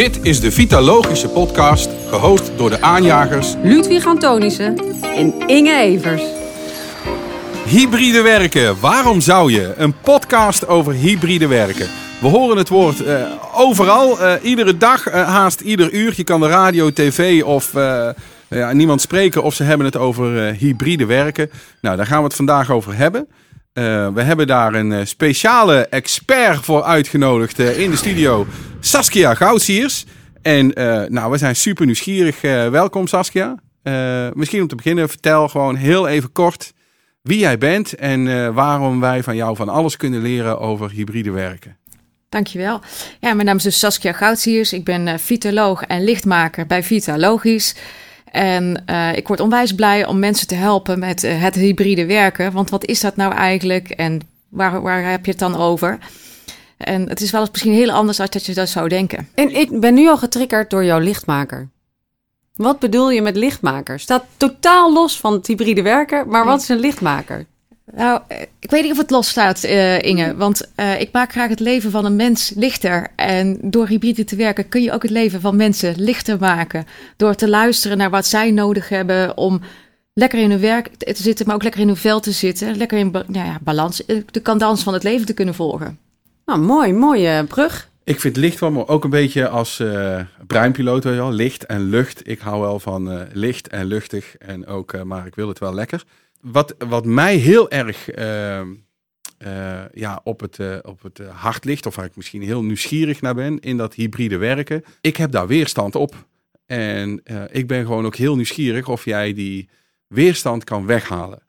Dit is de Vitalogische podcast, gehost door de aanjagers Ludwig Antonissen en Inge Evers. Hybride werken. Waarom zou je? Een podcast over hybride werken. We horen het woord eh, overal, eh, iedere dag, eh, haast ieder uur. Je kan de radio, tv of ja, niemand spreken of ze hebben het over hybride werken. Nou, daar gaan we het vandaag over hebben. Eh, we hebben daar een eh, speciale expert voor uitgenodigd eh, in de studio, Saskia Goudsiers. En nou, we zijn super nieuwsgierig. Welkom Saskia. Misschien om te beginnen, vertel gewoon heel even kort wie jij bent en waarom wij van jou van alles kunnen leren over hybride werken. Dankjewel. Ja, mijn naam is dus Saskia Goudsiers. Ik ben vitaloog en lichtmaker bij Vitalogisch. En uh, ik word onwijs blij om mensen te helpen met uh, het hybride werken. Want wat is dat nou eigenlijk en waar, waar heb je het dan over? En het is wel eens misschien heel anders dan dat je dat zou denken. En ik ben nu al getriggerd door jouw lichtmaker. Wat bedoel je met lichtmaker? Staat totaal los van het hybride werken, maar wat is een lichtmaker? Nou, ik weet niet of het los staat, uh, Inge. Want uh, ik maak graag het leven van een mens lichter. En door hybride te werken kun je ook het leven van mensen lichter maken. Door te luisteren naar wat zij nodig hebben om lekker in hun werk te zitten, maar ook lekker in hun vel te zitten. Lekker in nou ja, balans, de kandans van het leven te kunnen volgen. Nou, mooi, mooie brug. Ik vind licht wel, maar ook een beetje als uh, breinpiloot, weet je wel. Licht en lucht. Ik hou wel van uh, licht en luchtig. En ook, uh, maar ik wil het wel lekker. Wat, wat mij heel erg ja, op het, op het hart ligt, of waar ik misschien heel nieuwsgierig naar ben, in dat hybride werken. Ik heb daar weerstand op. En ik ben gewoon ook heel nieuwsgierig of jij die weerstand kan weghalen.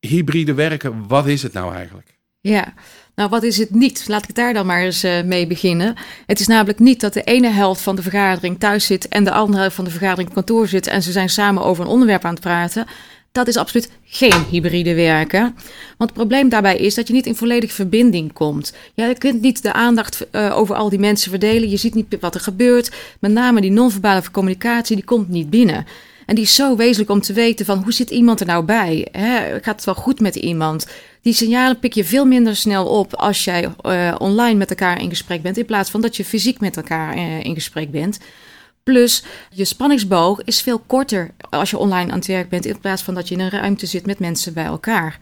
Hybride werken, wat is het nou eigenlijk? Ja, nou, wat is het niet? Laat ik daar dan maar eens mee beginnen. Het is namelijk niet dat de ene helft van de vergadering thuis zit en de andere helft van de vergadering kantoor zit en ze zijn samen over een onderwerp aan het praten. Dat is absoluut geen hybride werken. Want het probleem daarbij is dat je niet in volledige verbinding komt. Ja, je kunt niet de aandacht uh, over al die mensen verdelen. Je ziet niet wat er gebeurt. Met name die non-verbale communicatie, die komt niet binnen. En die is zo wezenlijk om te weten van hoe zit iemand er nou bij? Hè? Gaat het wel goed met iemand? Die signalen pik je veel minder snel op als jij uh, online met elkaar in gesprek bent, in plaats van dat je fysiek met elkaar uh, in gesprek bent. Plus, je spanningsboog is veel korter als je online aan het werk bent, in plaats van dat je in een ruimte zit met mensen bij elkaar.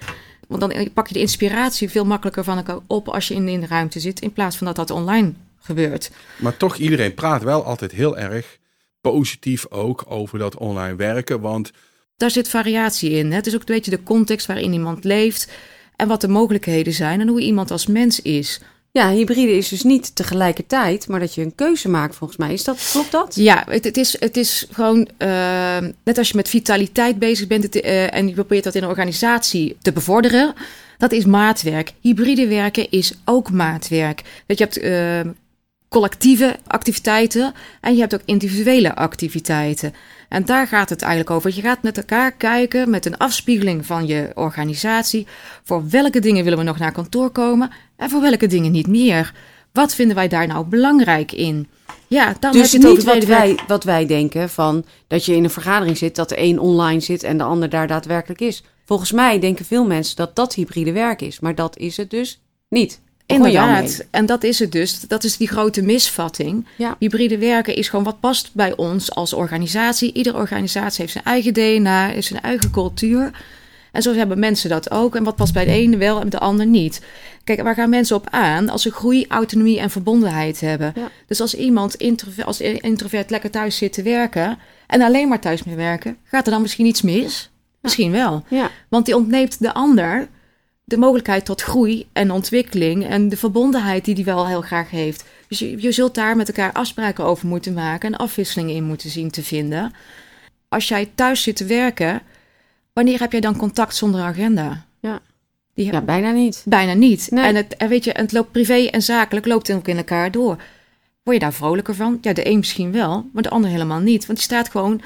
Want dan pak je de inspiratie veel makkelijker van elkaar op als je in, in de ruimte zit, in plaats van dat dat online gebeurt. Maar toch, iedereen praat wel altijd heel erg positief ook over dat online werken, want... Daar zit variatie in. Hè? Het is ook een beetje de context waarin iemand leeft en wat de mogelijkheden zijn en hoe iemand als mens is. Ja, hybride is dus niet tegelijkertijd, maar dat je een keuze maakt volgens mij. Is dat, klopt dat? Ja, het, is, het is gewoon, uh, net als je met vitaliteit bezig bent uh, en je probeert dat in een organisatie te bevorderen, dat is maatwerk. Hybride werken is ook maatwerk. Dat je hebt uh, collectieve activiteiten en je hebt ook individuele activiteiten. En daar gaat het eigenlijk over. Je gaat met elkaar kijken met een afspiegeling van je organisatie. Voor welke dingen willen we nog naar kantoor komen en voor welke dingen niet meer? Wat vinden wij daar nou belangrijk in? Ja, dan dus heb je het niet wat wij, wat wij denken van dat je in een vergadering zit, dat de een online zit en de ander daar daadwerkelijk is. Volgens mij denken veel mensen dat dat hybride werk is, maar dat is het dus niet. Inderdaad, en dat is het dus. Dat is die grote misvatting. Ja. Hybride werken is gewoon wat past bij ons als organisatie. Iedere organisatie heeft zijn eigen DNA, heeft zijn eigen cultuur. En zo hebben mensen dat ook. En wat past bij de ene wel en de ander niet. Kijk, waar gaan mensen op aan als ze groei, autonomie en verbondenheid hebben? Ja. Dus als iemand introvert, als introvert lekker thuis zit te werken en alleen maar thuis mee werken, gaat er dan misschien iets mis? Misschien wel. Ja. Want die ontneemt de ander de mogelijkheid tot groei en ontwikkeling en de verbondenheid die die wel heel graag heeft. Dus je, je zult daar met elkaar afspraken over moeten maken en afwisselingen in moeten zien te vinden. Als jij thuis zit te werken, wanneer heb jij dan contact zonder agenda? Ja, Die, ja bijna niet. Bijna niet. Nee. En, het, en weet je, het loopt privé en zakelijk loopt ook in elkaar door. Word je daar vrolijker van? Ja, de een misschien wel, maar de ander helemaal niet. Want die staat gewoon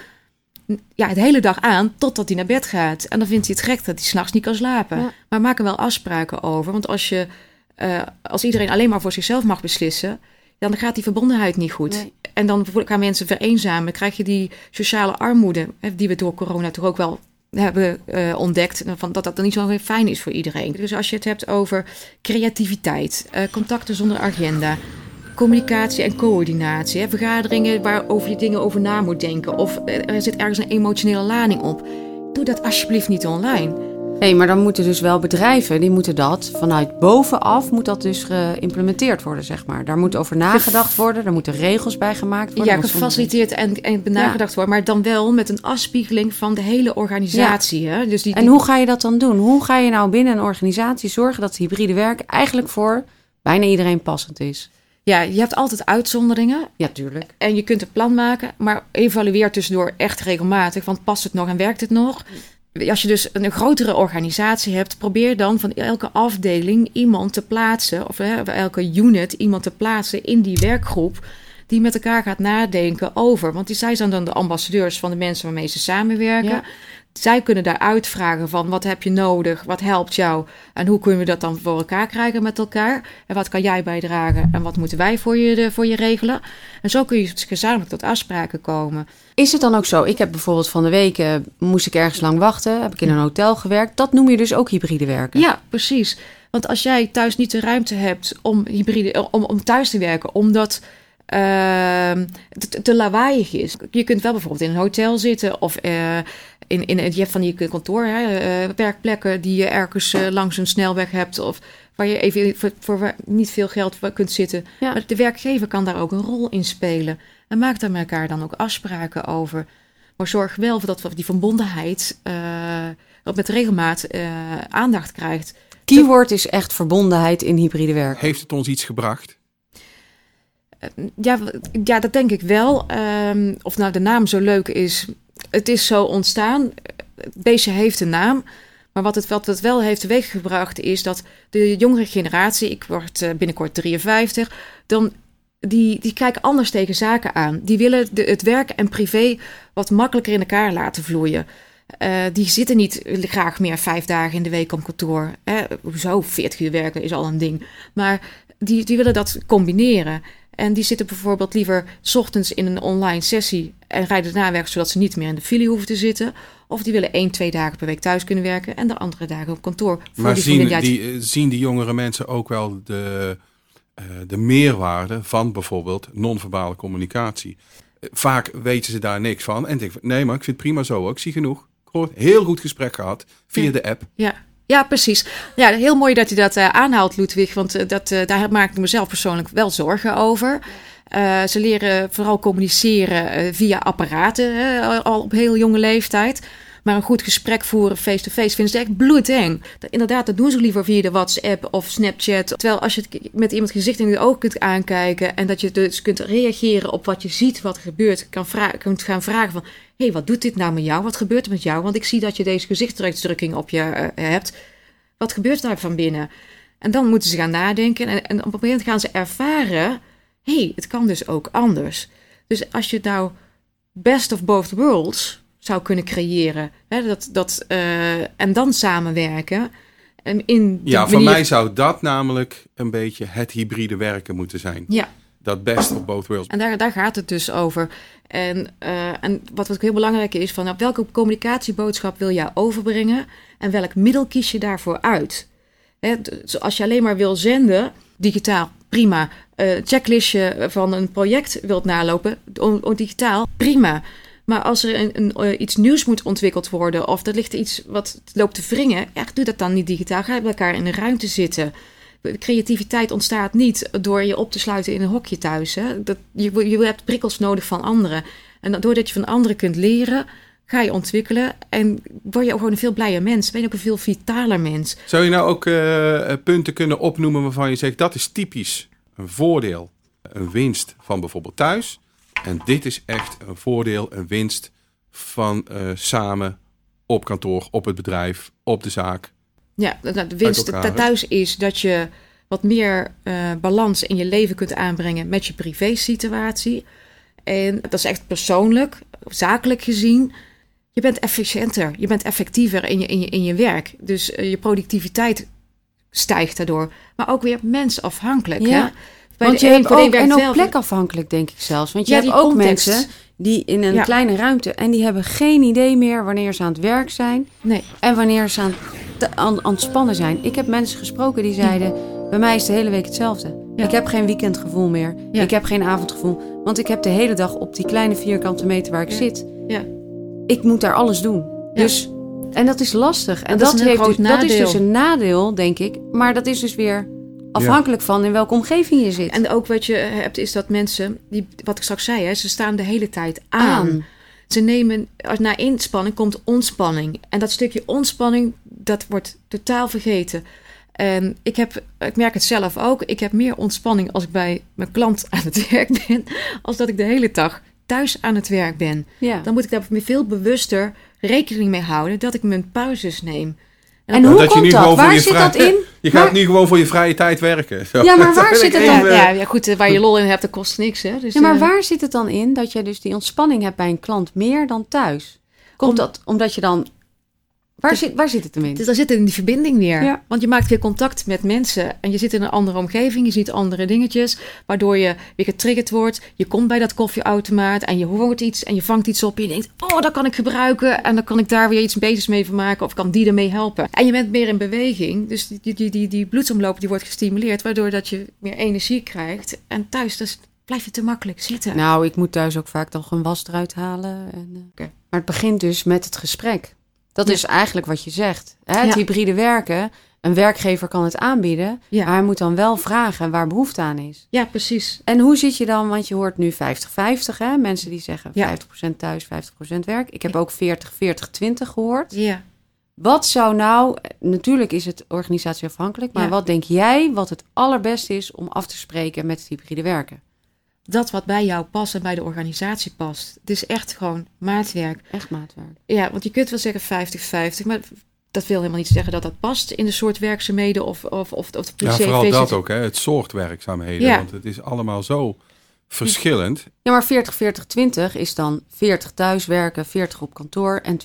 ja, de hele dag aan totdat hij naar bed gaat. En dan vindt hij het gek dat hij s'nachts niet kan slapen. Ja. Maar maak er wel afspraken over. Want als, je, uh, als iedereen alleen maar voor zichzelf mag beslissen, dan gaat die verbondenheid niet goed. Nee. En dan gaan mensen vereenzamen. krijg je die sociale armoede, die we door corona toch ook wel hebben uh, ontdekt. Van dat dat dan niet zo fijn is voor iedereen. Dus als je het hebt over creativiteit, uh, contacten zonder agenda communicatie en coördinatie. Hè? Vergaderingen waarover je dingen over na moet denken. Of er zit ergens een emotionele lading op. Doe dat alsjeblieft niet online. Nee, maar dan moeten dus wel bedrijven, die moeten dat vanuit bovenaf, moet dat dus geïmplementeerd worden, zeg maar. Daar moet over nagedacht worden, daar moeten regels bij gemaakt worden. Ja, gefaciliteerd en, en nagedacht worden, maar dan wel met een afspiegeling van de hele organisatie. Ja. Hè? Dus die, En hoe ga je dat dan doen? Hoe ga je nou binnen een organisatie zorgen dat hybride werk eigenlijk voor bijna iedereen passend is? Ja, je hebt altijd uitzonderingen. Ja, tuurlijk. En je kunt een plan maken, maar evalueer tussendoor echt regelmatig. Want past het nog en werkt het nog? Als je dus een grotere organisatie hebt, probeer dan van elke afdeling iemand te plaatsen, of hè, elke unit iemand te plaatsen in die werkgroep, die met elkaar gaat nadenken over. Want die, zij zijn dan de ambassadeurs van de mensen waarmee ze samenwerken zij kunnen daar uitvragen van wat heb je nodig, wat helpt jou en hoe kunnen we dat dan voor elkaar krijgen met elkaar en wat kan jij bijdragen en wat moeten wij voor je, voor je regelen. En zo kun je gezamenlijk tot afspraken komen. Is het dan ook zo? Ik heb bijvoorbeeld van de week uh, moest ik ergens lang wachten, heb ik in een hotel gewerkt. Dat noem je dus ook hybride werken. Ja, precies. Want als jij thuis niet de ruimte hebt om, hybride, om, om thuis te werken, omdat uh, te, te lawaaiig is. Je kunt wel bijvoorbeeld in een hotel zitten of uh, in, in, je hebt van die kantoor, hè, uh, werkplekken die je ergens uh, langs een snelweg hebt of waar je even voor, voor niet veel geld kunt zitten. Ja. Maar de werkgever kan daar ook een rol in spelen. En maak daar met elkaar dan ook afspraken over. Maar zorg wel dat die verbondenheid uh, met regelmaat aandacht krijgt. Keyword is echt verbondenheid in hybride werk. Heeft het ons iets gebracht? Ja, ja, dat denk ik wel. Um, of nou de naam zo leuk is, het is zo ontstaan. Het beestje heeft een naam. Maar wat het, wat het wel heeft teweeggebracht is dat de jongere generatie, ik word eh, binnenkort 53, dan die, die kijken anders tegen zaken aan. Die willen de, het werk en privé wat makkelijker in elkaar laten vloeien. Uh, die zitten niet graag meer vijf dagen in de week op kantoor. Hè? Hoezo? 40 uur werken is al een ding. Maar die, die willen dat combineren. En die zitten bijvoorbeeld liever s ochtends in een online sessie en rijden daarna weg, zodat ze niet meer in de file hoeven te zitten. Of die willen één, twee dagen per week thuis kunnen werken en de andere dagen op kantoor. Voor maar die zien, die, eh, zien die jongere mensen ook wel de, uh, de meerwaarde van bijvoorbeeld non-verbale communicatie? Eh, vaak weten ze daar niks van en denken nee, maar ik vind het prima zo, ik zie genoeg. Ik hoor heel goed gesprek gehad via de app. Ja, ja, precies. Ja, heel mooi dat hij dat uh, aanhaalt, Ludwig. Want uh, dat, uh, daar maak ik mezelf persoonlijk wel zorgen over. ze leren vooral communiceren via apparaten, al op heel jonge leeftijd. Maar een goed gesprek voeren face-to-face vinden ze echt bloedeng. Inderdaad, dat doen ze liever via de WhatsApp of Snapchat. Terwijl als je het met iemand gezicht in de ogen kunt aankijken... en dat je dus kunt reageren op wat je ziet, wat er gebeurt... kan kunt gaan vragen van... hé, hey, wat doet dit nou met jou? Wat gebeurt er met jou? Want ik zie dat je deze gezichtsuitdrukking op je uh, hebt. Wat gebeurt daar van binnen? En dan moeten ze gaan nadenken. En, en op een moment gaan ze ervaren... hé, hey, het kan dus ook anders. Dus als je nou best of both worlds zou kunnen creëren. Hè, dat, dat, uh, en dan samenwerken. En in ja, voor mij zou dat namelijk een beetje het hybride werken moeten zijn. Ja. Dat best of both worlds. En daar, daar gaat het dus over. En, uh, en wat, wat heel belangrijk is, van nou, welke communicatieboodschap wil jij overbrengen en welk middel kies je daarvoor uit? Hè, als je alleen maar wil zenden, digitaal, prima. Uh, checklistje van een project wilt nalopen, digitaal, prima. Maar als er een, eh, iets nieuws moet ontwikkeld worden of er ligt iets wat loopt te wringen, ja, doe dat dan niet digitaal. Ga bij elkaar in een ruimte zitten. Creativiteit ontstaat niet door je op te sluiten in een hokje thuis. Hè. Dat, je, je hebt prikkels nodig van anderen. En doordat je van anderen kunt leren, ga je ontwikkelen en word je ook gewoon een veel blijer mens. Ben je ook een veel vitaler mens. Zou je nou ook uh, punten kunnen opnoemen waarvan je zegt dat is typisch een voordeel, een winst van bijvoorbeeld thuis? En dit is echt een voordeel, een winst van uh, samen op kantoor, op het bedrijf, op de zaak. Ja, nou, de winst thuis is dat je wat meer uh, balans in je leven kunt aanbrengen met je privé-situatie. En dat is echt persoonlijk, zakelijk gezien. Je bent efficiënter, je bent effectiever in je, in je, in je werk. Dus uh, je productiviteit stijgt daardoor. Maar ook weer mensafhankelijk. Ja. Hè? Want je hebt ook, en ook plekafhankelijk, denk ik zelfs. Want je hebt ook mensen die in een kleine ruimte... en die hebben geen idee meer wanneer ze aan het werk zijn... Nee. en wanneer ze aan, aan, aan het spannen zijn. Ik heb mensen gesproken die zeiden... bij mij is de hele week hetzelfde. Ja. Ik heb geen weekendgevoel meer. Ik heb geen avondgevoel. Want ik heb de hele dag op die kleine vierkante meter waar ik zit. Ja. Ik moet daar alles doen. Dus, en dat is lastig. En Dat dat, heeft dus, dat is dus een nadeel, denk ik. Maar dat is dus weer afhankelijk van in welke omgeving je zit. En ook wat je hebt is dat mensen, die, wat ik straks zei, hè, ze staan de hele tijd aan. aan. Ze nemen, na inspanning komt ontspanning. En dat stukje ontspanning, dat wordt totaal vergeten. En ik, heb, ik merk het zelf ook. Ik heb meer ontspanning als ik bij mijn klant aan het werk ben, als dat ik de hele dag thuis aan het werk ben. Ja. Dan moet ik daar veel bewuster rekening mee houden dat ik mijn pauzes neem. En Dat hoe je komt dat? gewoon voor Waar je zit vrij- dat in? Je gaat Maar- nu gewoon voor je vrije tijd werken. Zo. Ja, maar waar Dat zit het dan? ja, ja, goed, eh, waar je lol in hebt, dat kost niks. Hè? Dus, Ja, maar eh, waar zit het dan in dat je dus die ontspanning hebt bij een klant meer dan thuis? Komt Om- dat omdat je dan... Waar, zit, waar zit het hem in? Dus daar zit het in die verbinding weer. Ja. Want je maakt weer contact met mensen. En je zit in een andere omgeving. Je ziet andere dingetjes. Waardoor je weer getriggerd wordt. Je komt bij dat koffieautomaat. En je hoort iets. En je vangt iets op. En je denkt, oh, dat kan ik gebruiken. En dan kan ik daar weer iets bezigs mee van maken. Of kan die ermee helpen. En je bent meer in beweging. Dus die, die, die, die bloedsomloop die wordt gestimuleerd. Waardoor dat je meer energie krijgt. En thuis dus blijf je te makkelijk zitten. Nou, ik moet thuis ook vaak nog een was eruit halen. En, eh. Maar het begint dus met het gesprek. Dat Ja. is eigenlijk wat je zegt. Hè? Het Ja. hybride werken. Een werkgever kan het aanbieden. Ja. Maar hij moet dan wel vragen waar behoefte aan is. Ja, precies. En hoe zit je dan? Want je hoort nu 50-50. Hè? Mensen die zeggen Ja. 50% thuis, 50% werk. Ik heb ook 40-40-20 gehoord. Ja. Wat zou nou, natuurlijk is het organisatieafhankelijk, maar wat denk jij wat het allerbeste is om af te spreken met het hybride werken? Dat wat bij jou past en bij de organisatie past. Het is echt gewoon maatwerk. Echt maatwerk. Ja, want je kunt wel zeggen 50-50, maar dat wil helemaal niet zeggen dat dat past in de soort werkzaamheden of, of, of, of de Ja, vooral dat ook, hè? het soort werkzaamheden. Ja. Want het is allemaal zo verschillend. Ja, maar 40-40-20 is dan 40 thuis werken, 40 op kantoor en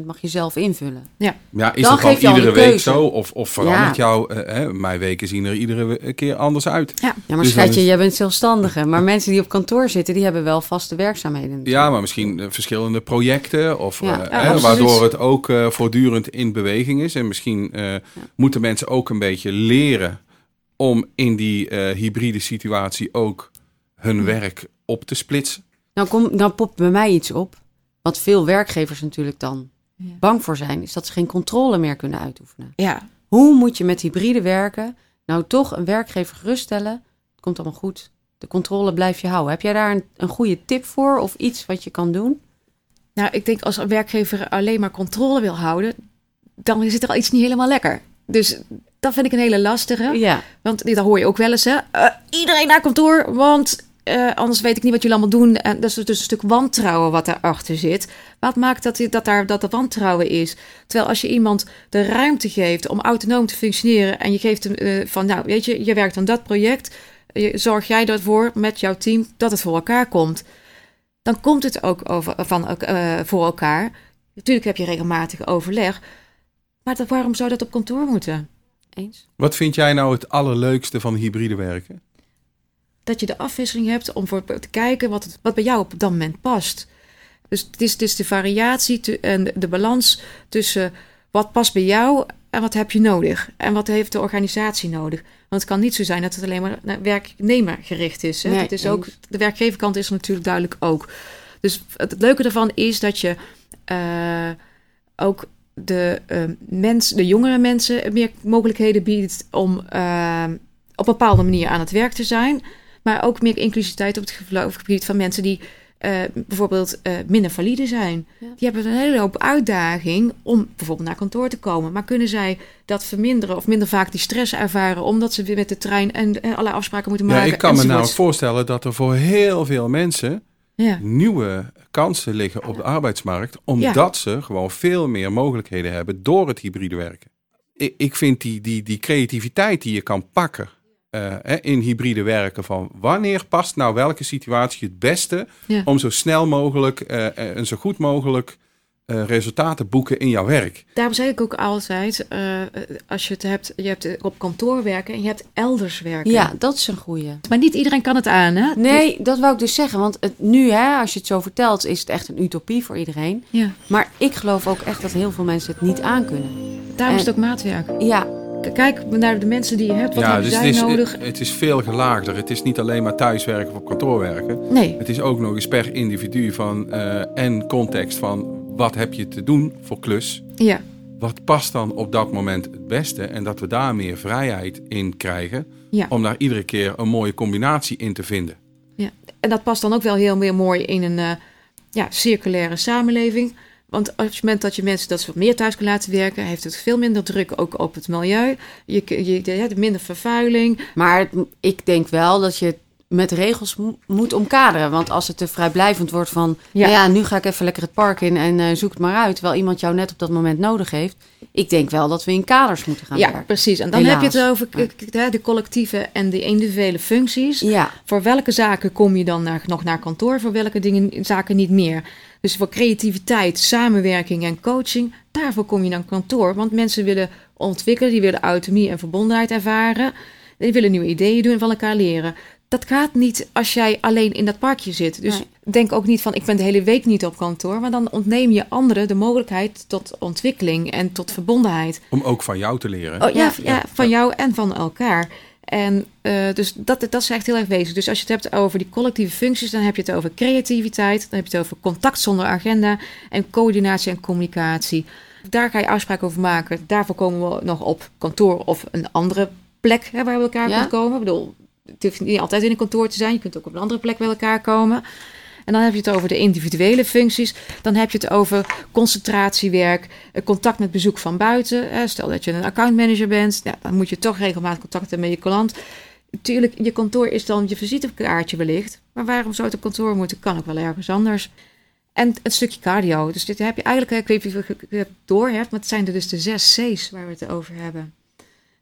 20% mag je zelf invullen. Ja, is Dan dat dan iedere week keuze. zo? Of, of verandert Ja. jouw... eh, hè, mijn weken zien er iedere keer anders uit. Ja, Ja, maar Dus schatje, is- jij bent zelfstandige. Maar mensen die op kantoor zitten, die hebben wel vaste werkzaamheden. natuurlijk. Ja, maar misschien eh, verschillende projecten. Of, Ja. eh, Ja, hè, waardoor het ook eh, voortdurend in beweging is. En misschien eh, moeten mensen ook een beetje leren om in die eh, hybride situatie ook hun werk op te splitsen. Nou, kom, nou popt bij mij iets op. Wat veel werkgevers natuurlijk dan Ja. bang voor zijn, is dat ze geen controle meer kunnen uitoefenen. ja. Hoe moet je met hybride werken nou toch een werkgever geruststellen? Het komt allemaal goed. De controle blijf je houden. Heb jij daar een, een goede tip voor of iets wat je kan doen? Nou, ik denk als een werkgever alleen maar controle wil houden, dan zit er al iets niet helemaal lekker. Dus dat vind ik een hele lastige. Ja, Want dat hoor je ook wel eens, hè. Eh, iedereen naar kantoor, want eh, anders weet ik niet wat jullie allemaal doen. En dat is dus een stuk wantrouwen wat daarachter zit. Wat maakt dat, dat, daar, dat er wantrouwen is? Terwijl als je iemand de ruimte geeft om autonoom te functioneren... en je geeft hem eh, van, nou, weet je, je werkt aan dat project... Je, zorg jij ervoor met jouw team dat het voor elkaar komt... dan komt het ook over, van, eh, voor elkaar. Natuurlijk heb je regelmatig overleg... maar dat, waarom zou dat op kantoor moeten? eens. Wat vind jij nou het allerleukste van hybride werken? Dat je de afwisseling hebt om voor te kijken wat, het, wat bij jou op dat moment past. Dus het is, het is de variatie te- en de, balans tussen wat past bij jou en wat heb je nodig. En wat heeft de organisatie nodig. Want het kan niet zo zijn dat het alleen maar naar werknemer gericht is. Hè? Nee, het is ook, de werkgeverkant is er natuurlijk duidelijk ook. Dus het, leuke ervan is dat je eh, ook de, mens, de jongere mensen meer mogelijkheden biedt om eh, op een bepaalde manier aan het werk te zijn. Maar ook meer inclusiviteit op het gebied van mensen die eh, bijvoorbeeld eh, minder valide zijn. Ja. Die hebben een hele hoop uitdaging om bijvoorbeeld naar kantoor te komen. Maar kunnen zij dat verminderen of minder vaak die stress ervaren omdat ze weer met de trein en, en alle afspraken moeten Ja, maken? ik kan me nou voorstellen dat er voor heel veel mensen Ja. nieuwe kansen liggen op de arbeidsmarkt, omdat ze gewoon veel meer mogelijkheden hebben door het hybride werken. Ik, ik vind die, die, die creativiteit die je kan pakken eh, hè, in hybride werken, van wanneer past nou welke situatie het beste Ja. om zo snel mogelijk eh, eh, en zo goed mogelijk eh, resultaten boeken in jouw werk. Daarom zeg ik ook altijd, eh, als je het hebt, je hebt op kantoor werken en je hebt elders werken. Ja, dat is een goeie. Maar niet iedereen kan het aan, hè? Nee, dat wou ik dus zeggen. Want het, nu, hè, als je het zo vertelt, is het echt een utopie voor iedereen. Ja, Maar ik geloof ook echt dat heel veel mensen het niet aankunnen. daarom is het ook maatwerk. Ja, kijk naar de mensen die je hebt. Wat ja, hebben dus zij het is, nodig? het is veel gelaagder. Het is niet alleen maar thuiswerken of op kantoor werken. Nee, Het is ook nog eens per individu van, eh, en context van wat heb je te doen voor klus. ja. Wat past dan op dat moment het beste? En dat we daar meer vrijheid in krijgen. Ja. Om daar iedere keer een mooie combinatie in te vinden. En dat past dan ook wel heel meer mooi in een eh, ja, circulaire samenleving. Want op het moment dat je mensen dat ze wat meer thuis kan laten werken, heeft het veel minder druk ook op het milieu. Je, je, je hebt minder vervuiling. Maar ik denk wel dat je het met regels mo- moet omkaderen. Want als het te vrijblijvend wordt van... Ja. Ja, ja nu ga ik even lekker het park in en eh, zoek het maar uit. Terwijl iemand jou net op dat moment nodig heeft. Ik denk wel dat we in kaders moeten gaan ja, werken. precies. En dan heb je het over de collectieve en de individuele functies. Ja, Voor welke zaken kom je dan naar, nog naar kantoor? Voor welke dingen, zaken niet meer? Dus voor creativiteit, samenwerking en coaching, daarvoor kom je naar kantoor. Want mensen willen ontwikkelen, die willen autonomie en verbondenheid ervaren. Die willen nieuwe ideeën doen en van elkaar leren. Dat gaat niet als jij alleen in dat parkje zit. Dus Nee. denk ook niet van ik ben de hele week niet op kantoor. Maar dan ontneem je anderen de mogelijkheid tot ontwikkeling en tot verbondenheid. Om ook van jou te leren. Oh, ja, Ja. ja, van jou en van elkaar. En eh, dus dat, dat is echt heel erg wezenlijk. Dus als je het hebt over die collectieve functies, dan heb je het over creativiteit, dan heb je het over contact zonder agenda en coördinatie en communicatie. Daar ga je afspraken over maken. Daarvoor komen we nog op kantoor of een andere plek hè, waar we elkaar Ja. kunnen komen. Ik bedoel, het hoeft niet altijd in een kantoor te zijn. Je kunt ook op een andere plek bij elkaar komen. En dan heb je het over de individuele functies. Dan heb je het over concentratiewerk, eh, contact met bezoek van buiten. Stel dat je een accountmanager bent, ja, dan moet je toch regelmatig contact hebben met je klant. Natuurlijk, je kantoor is dan je visitekaartje wellicht. Maar waarom zou het kantoor moeten? Kan ook wel ergens anders. En het stukje cardio. Dus dit heb je eigenlijk, ik weet niet of je het door hebt, maar het zijn er dus de zes C's waar we het over hebben.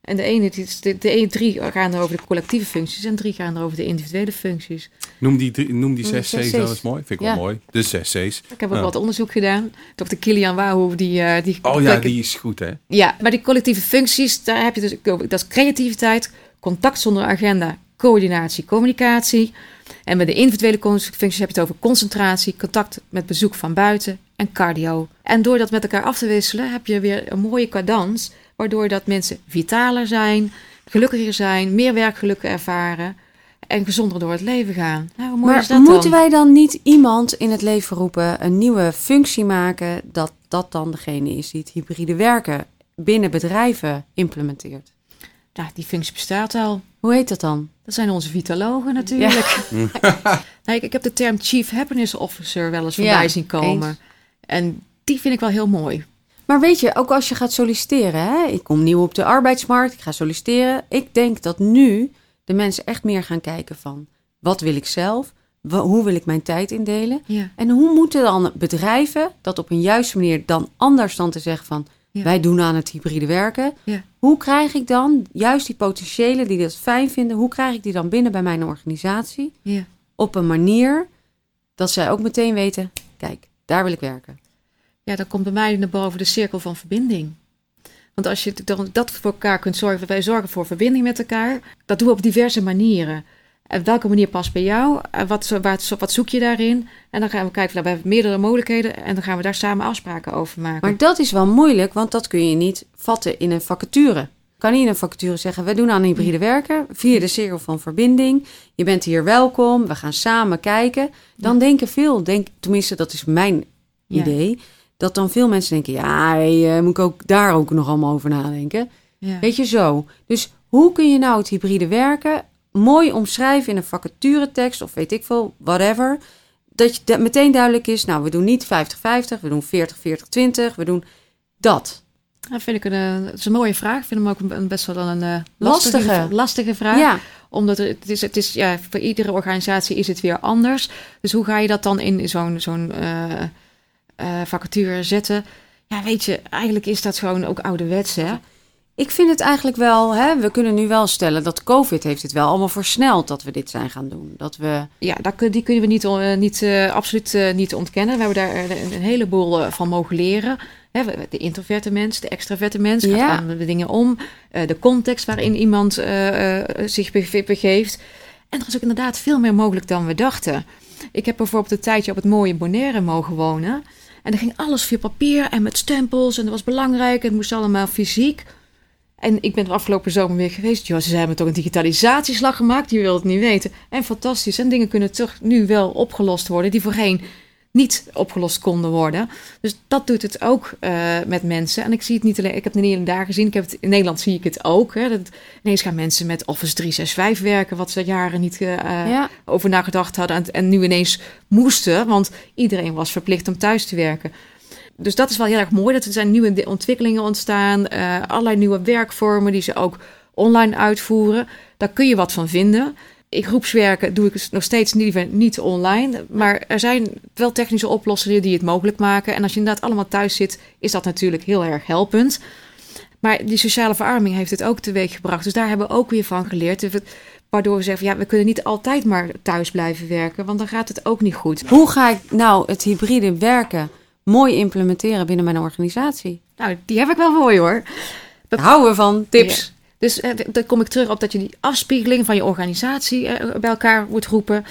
En de ene, die is- de, de ene drie gaan er over de collectieve functies en drie gaan er over de individuele functies. Noem die, drie- noem die zes C's C's. eens mooi. Vind ik Ja. wel mooi. De zes C's. Ik heb ook Ja. wat onderzoek gedaan. Dr. Kilian Wahoo, die, eh, die Oh ja, die is goed hè. Ja, maar die collectieve functies, daar heb je dus, dat is creativiteit, contact zonder agenda, coördinatie, communicatie. En met de individuele functies heb je het over concentratie, contact met bezoek van buiten en cardio. En door dat met elkaar af te wisselen, heb je weer een mooie cadans, waardoor dat mensen vitaler zijn, gelukkiger zijn, meer werkgeluk ervaren en gezonder door het leven gaan. Nou, hoe mooi is maar dat moeten dan? wij dan niet iemand in het leven roepen, een nieuwe functie maken, dat dat dan degene is die het hybride werken binnen bedrijven implementeert? Nou, die functie bestaat al. Hoe heet dat dan? Dat zijn onze vitalogen natuurlijk. Nou, ik, ik heb de term Chief Happiness Officer wel eens Ja, voorbij zien komen. eens. En die vind ik wel heel mooi. Maar weet je, ook als je gaat solliciteren, hè? ik kom nieuw op de arbeidsmarkt, ik ga solliciteren. Ik denk dat nu de mensen echt meer gaan kijken van, wat wil ik zelf? Hoe wil ik mijn tijd indelen? Ja. En hoe moeten dan bedrijven dat op een juiste manier dan anders dan te zeggen van, Ja. wij doen aan het hybride werken. Ja. Hoe krijg ik dan juist die potentiëlen die dat fijn vinden, hoe krijg ik die dan binnen bij mijn organisatie? Ja. Op een manier dat zij ook meteen weten, kijk, daar wil ik werken. Ja, dan komt bij mij naar boven de cirkel van verbinding. Want als je dan dat voor elkaar kunt zorgen, wij zorgen voor verbinding met elkaar. Dat doen we op diverse manieren. En welke manier past bij jou? En wat, wat, wat zoek je daarin? En dan gaan we kijken, we hebben meerdere mogelijkheden. En dan gaan we daar samen afspraken over maken. Maar dat is wel moeilijk, want dat kun je niet vatten in een vacature. Kan niet in een vacature zeggen, we doen aan hybride werken via de cirkel van verbinding. Je bent hier welkom, we gaan samen kijken. Dan denken veel, denk, tenminste dat is mijn Ja. idee, dat dan veel mensen denken, ja, hey, eh, moet ik ook daar ook nog allemaal over nadenken. ja. Weet je zo. Dus hoe kun je nou het hybride werken mooi omschrijven in een vacaturetekst of weet ik veel, whatever. Dat je dat meteen duidelijk is, nou, we doen niet 50-50, we doen 40-40-20, we doen dat. Dat vind ik een, eh, dat is een mooie vraag. Ik vind hem ook een, best wel een eh, Lastige. lastige, lastige vraag. Ja, Omdat het is, het is, ja, voor iedere organisatie is het weer anders. Dus hoe ga je dat dan in zo'n zo'n eh, vacature zetten? Ja, weet je, eigenlijk is dat gewoon ook ouderwets, hè? ik vind het eigenlijk wel, hè, we kunnen nu wel stellen dat COVID heeft het wel allemaal versneld dat we dit zijn gaan doen. Dat we, Ja, kun- die kunnen we niet, eh, niet, eh, absoluut niet ontkennen. We hebben daar een, een heleboel van mogen leren. Hè, de introverte mens, de extraverte mens, gaat Ja. aan de dingen om. de context waarin iemand zich bege- begeeft. En er is ook inderdaad veel meer mogelijk dan we dachten. Ik heb bijvoorbeeld een tijdje op het mooie Bonaire mogen wonen. En er ging alles via papier en met stempels. En dat was belangrijk. Het moest allemaal fysiek. En ik ben de afgelopen zomer weer geweest. Joh, ze hebben toch een digitalisatieslag gemaakt. Je wilt het niet weten. En fantastisch. En dingen kunnen toch nu wel opgelost worden. Die voorheen niet opgelost konden worden. Dus dat doet het ook uh, met mensen. En ik zie het niet alleen, ik heb het niet alleen daar gezien, ik heb het, in Nederland zie ik het ook. Hè, dat ineens gaan mensen met Office 365 werken, wat ze jaren niet uh, ja. over nagedacht hadden. En, en, nu ineens moesten, want iedereen was verplicht om thuis te werken. Dus dat is wel heel erg mooi. Dat er zijn nieuwe ontwikkelingen ontstaan, uh, allerlei nieuwe werkvormen die ze ook online uitvoeren. Daar kun je wat van vinden ik groepswerken doe ik nog steeds liever niet online. Maar er zijn wel technische oplossingen die het mogelijk maken. En als je inderdaad allemaal thuis zit, is dat natuurlijk heel erg helpend. Maar die sociale verarming heeft het ook teweeg gebracht. Dus daar hebben we ook weer van geleerd. Waardoor we zeggen, ja, we kunnen niet altijd maar thuis blijven werken. Want dan gaat het ook niet goed. Hoe ga ik nou het hybride werken mooi implementeren binnen mijn organisatie? Nou, die heb ik wel voor je hoor. Houden we van tips. Dus uh, dan kom ik terug op dat je die afspiegeling van je organisatie uh, bij elkaar moet roepen.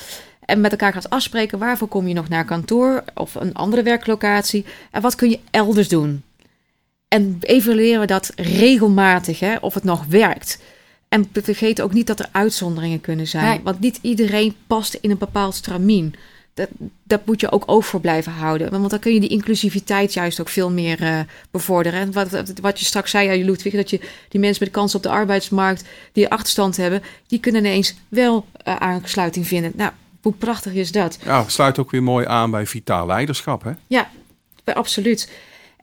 En met elkaar gaat afspreken waarvoor kom je nog naar kantoor of een andere werklocatie. En wat kun je elders doen. En evalueren we dat regelmatig, hè, of het nog werkt. En vergeet ook niet dat er uitzonderingen kunnen zijn. Want niet iedereen past in een bepaald stramien dat, dat moet je ook voor blijven houden. Want dan kun je die inclusiviteit juist ook veel meer uh, bevorderen. En wat, wat je straks zei, ja, Ludwig, dat je die mensen met kans op de arbeidsmarkt die achterstand hebben, die kunnen ineens wel uh, aansluiting vinden. Nou, hoe prachtig is dat? Ja, sluit ook weer mooi aan bij vitaal leiderschap, hè? Ja, absoluut.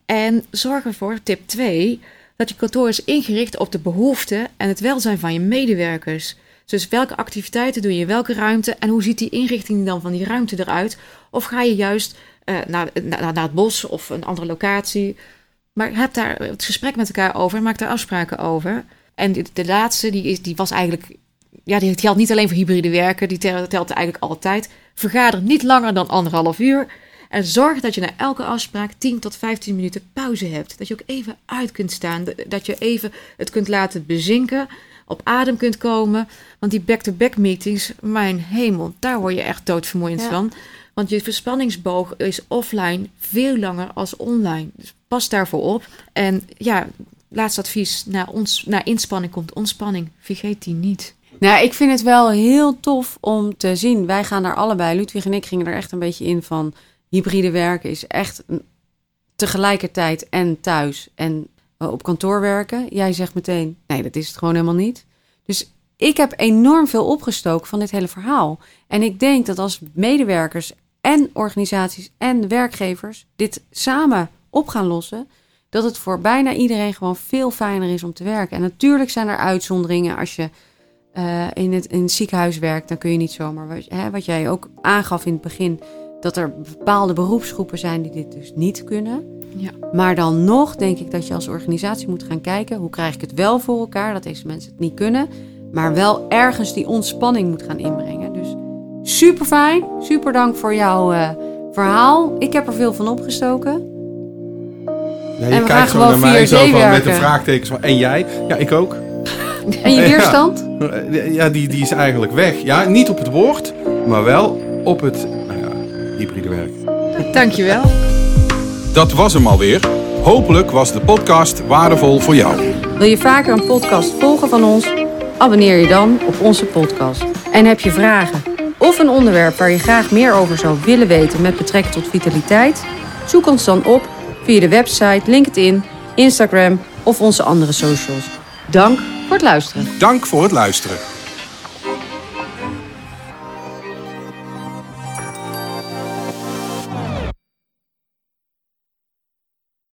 En zorg ervoor, tip 2, dat je kantoor is ingericht op de behoeften en het welzijn van je medewerkers. Dus welke activiteiten doe je welke ruimte en hoe ziet die inrichting dan van die ruimte eruit? Of ga je juist uh, naar, naar, naar het bos of een andere locatie? Maar heb daar het gesprek met elkaar over maak daar afspraken over. En de, de laatste, die, is, die was eigenlijk, ja, die geldt niet alleen voor hybride werken, die telt eigenlijk altijd. Vergader niet langer dan anderhalf uur. En zorg dat je na elke afspraak 10 tot 15 minuten pauze hebt. Dat je ook even uit kunt staan. Dat je even het kunt laten bezinken op adem kunt komen. Want die back-to-back meetings, mijn hemel, daar word je echt doodvermoeiend van. Want je verspanningsboog is offline veel langer als online. Dus pas daarvoor op. En ja, laatste advies, na, ons, na inspanning komt ontspanning. Vergeet die niet. Nou, ik vind het wel heel tof om te zien. Wij gaan daar allebei, Ludwig en ik gingen er echt een beetje in van... hybride werken is echt tegelijkertijd en thuis en op kantoor werken. Jij zegt meteen, nee, dat is het gewoon helemaal niet. Dus ik heb enorm veel opgestoken van dit hele verhaal. En ik denk dat als medewerkers en organisaties en werkgevers dit samen op gaan lossen, dat het voor bijna iedereen gewoon veel fijner is om te werken. En natuurlijk zijn er uitzonderingen. Als je uh, in, het, in het ziekenhuis werkt, dan kun je niet zomaar. Hè, wat jij ook aangaf in het begin, dat er bepaalde beroepsgroepen zijn die dit dus niet kunnen. Ja. Maar dan nog denk ik dat je als organisatie moet gaan kijken hoe krijg ik het wel voor elkaar dat deze mensen het niet kunnen, maar wel ergens die ontspanning moet gaan inbrengen. Dus super fijn, super dank voor jouw uh, verhaal. Ik heb er veel van opgestoken. Ja, je en we kijkt gewoon naar mij zo van, met een vraagteken van en jij? Ja, ik ook. En je weerstand? Ja, die, die is eigenlijk weg. Ja, niet op het woord, maar wel op het ja, hybride werk. Dankjewel. Dat was hem alweer. Hopelijk was de podcast waardevol voor jou. Wil je vaker een podcast volgen van ons? Abonneer je dan op onze podcast. En heb je vragen of een onderwerp waar je graag meer over zou willen weten met betrekking tot vitaliteit? Zoek ons dan op via de website, LinkedIn, Instagram of onze andere socials. Dank voor het luisteren. Dank voor het luisteren.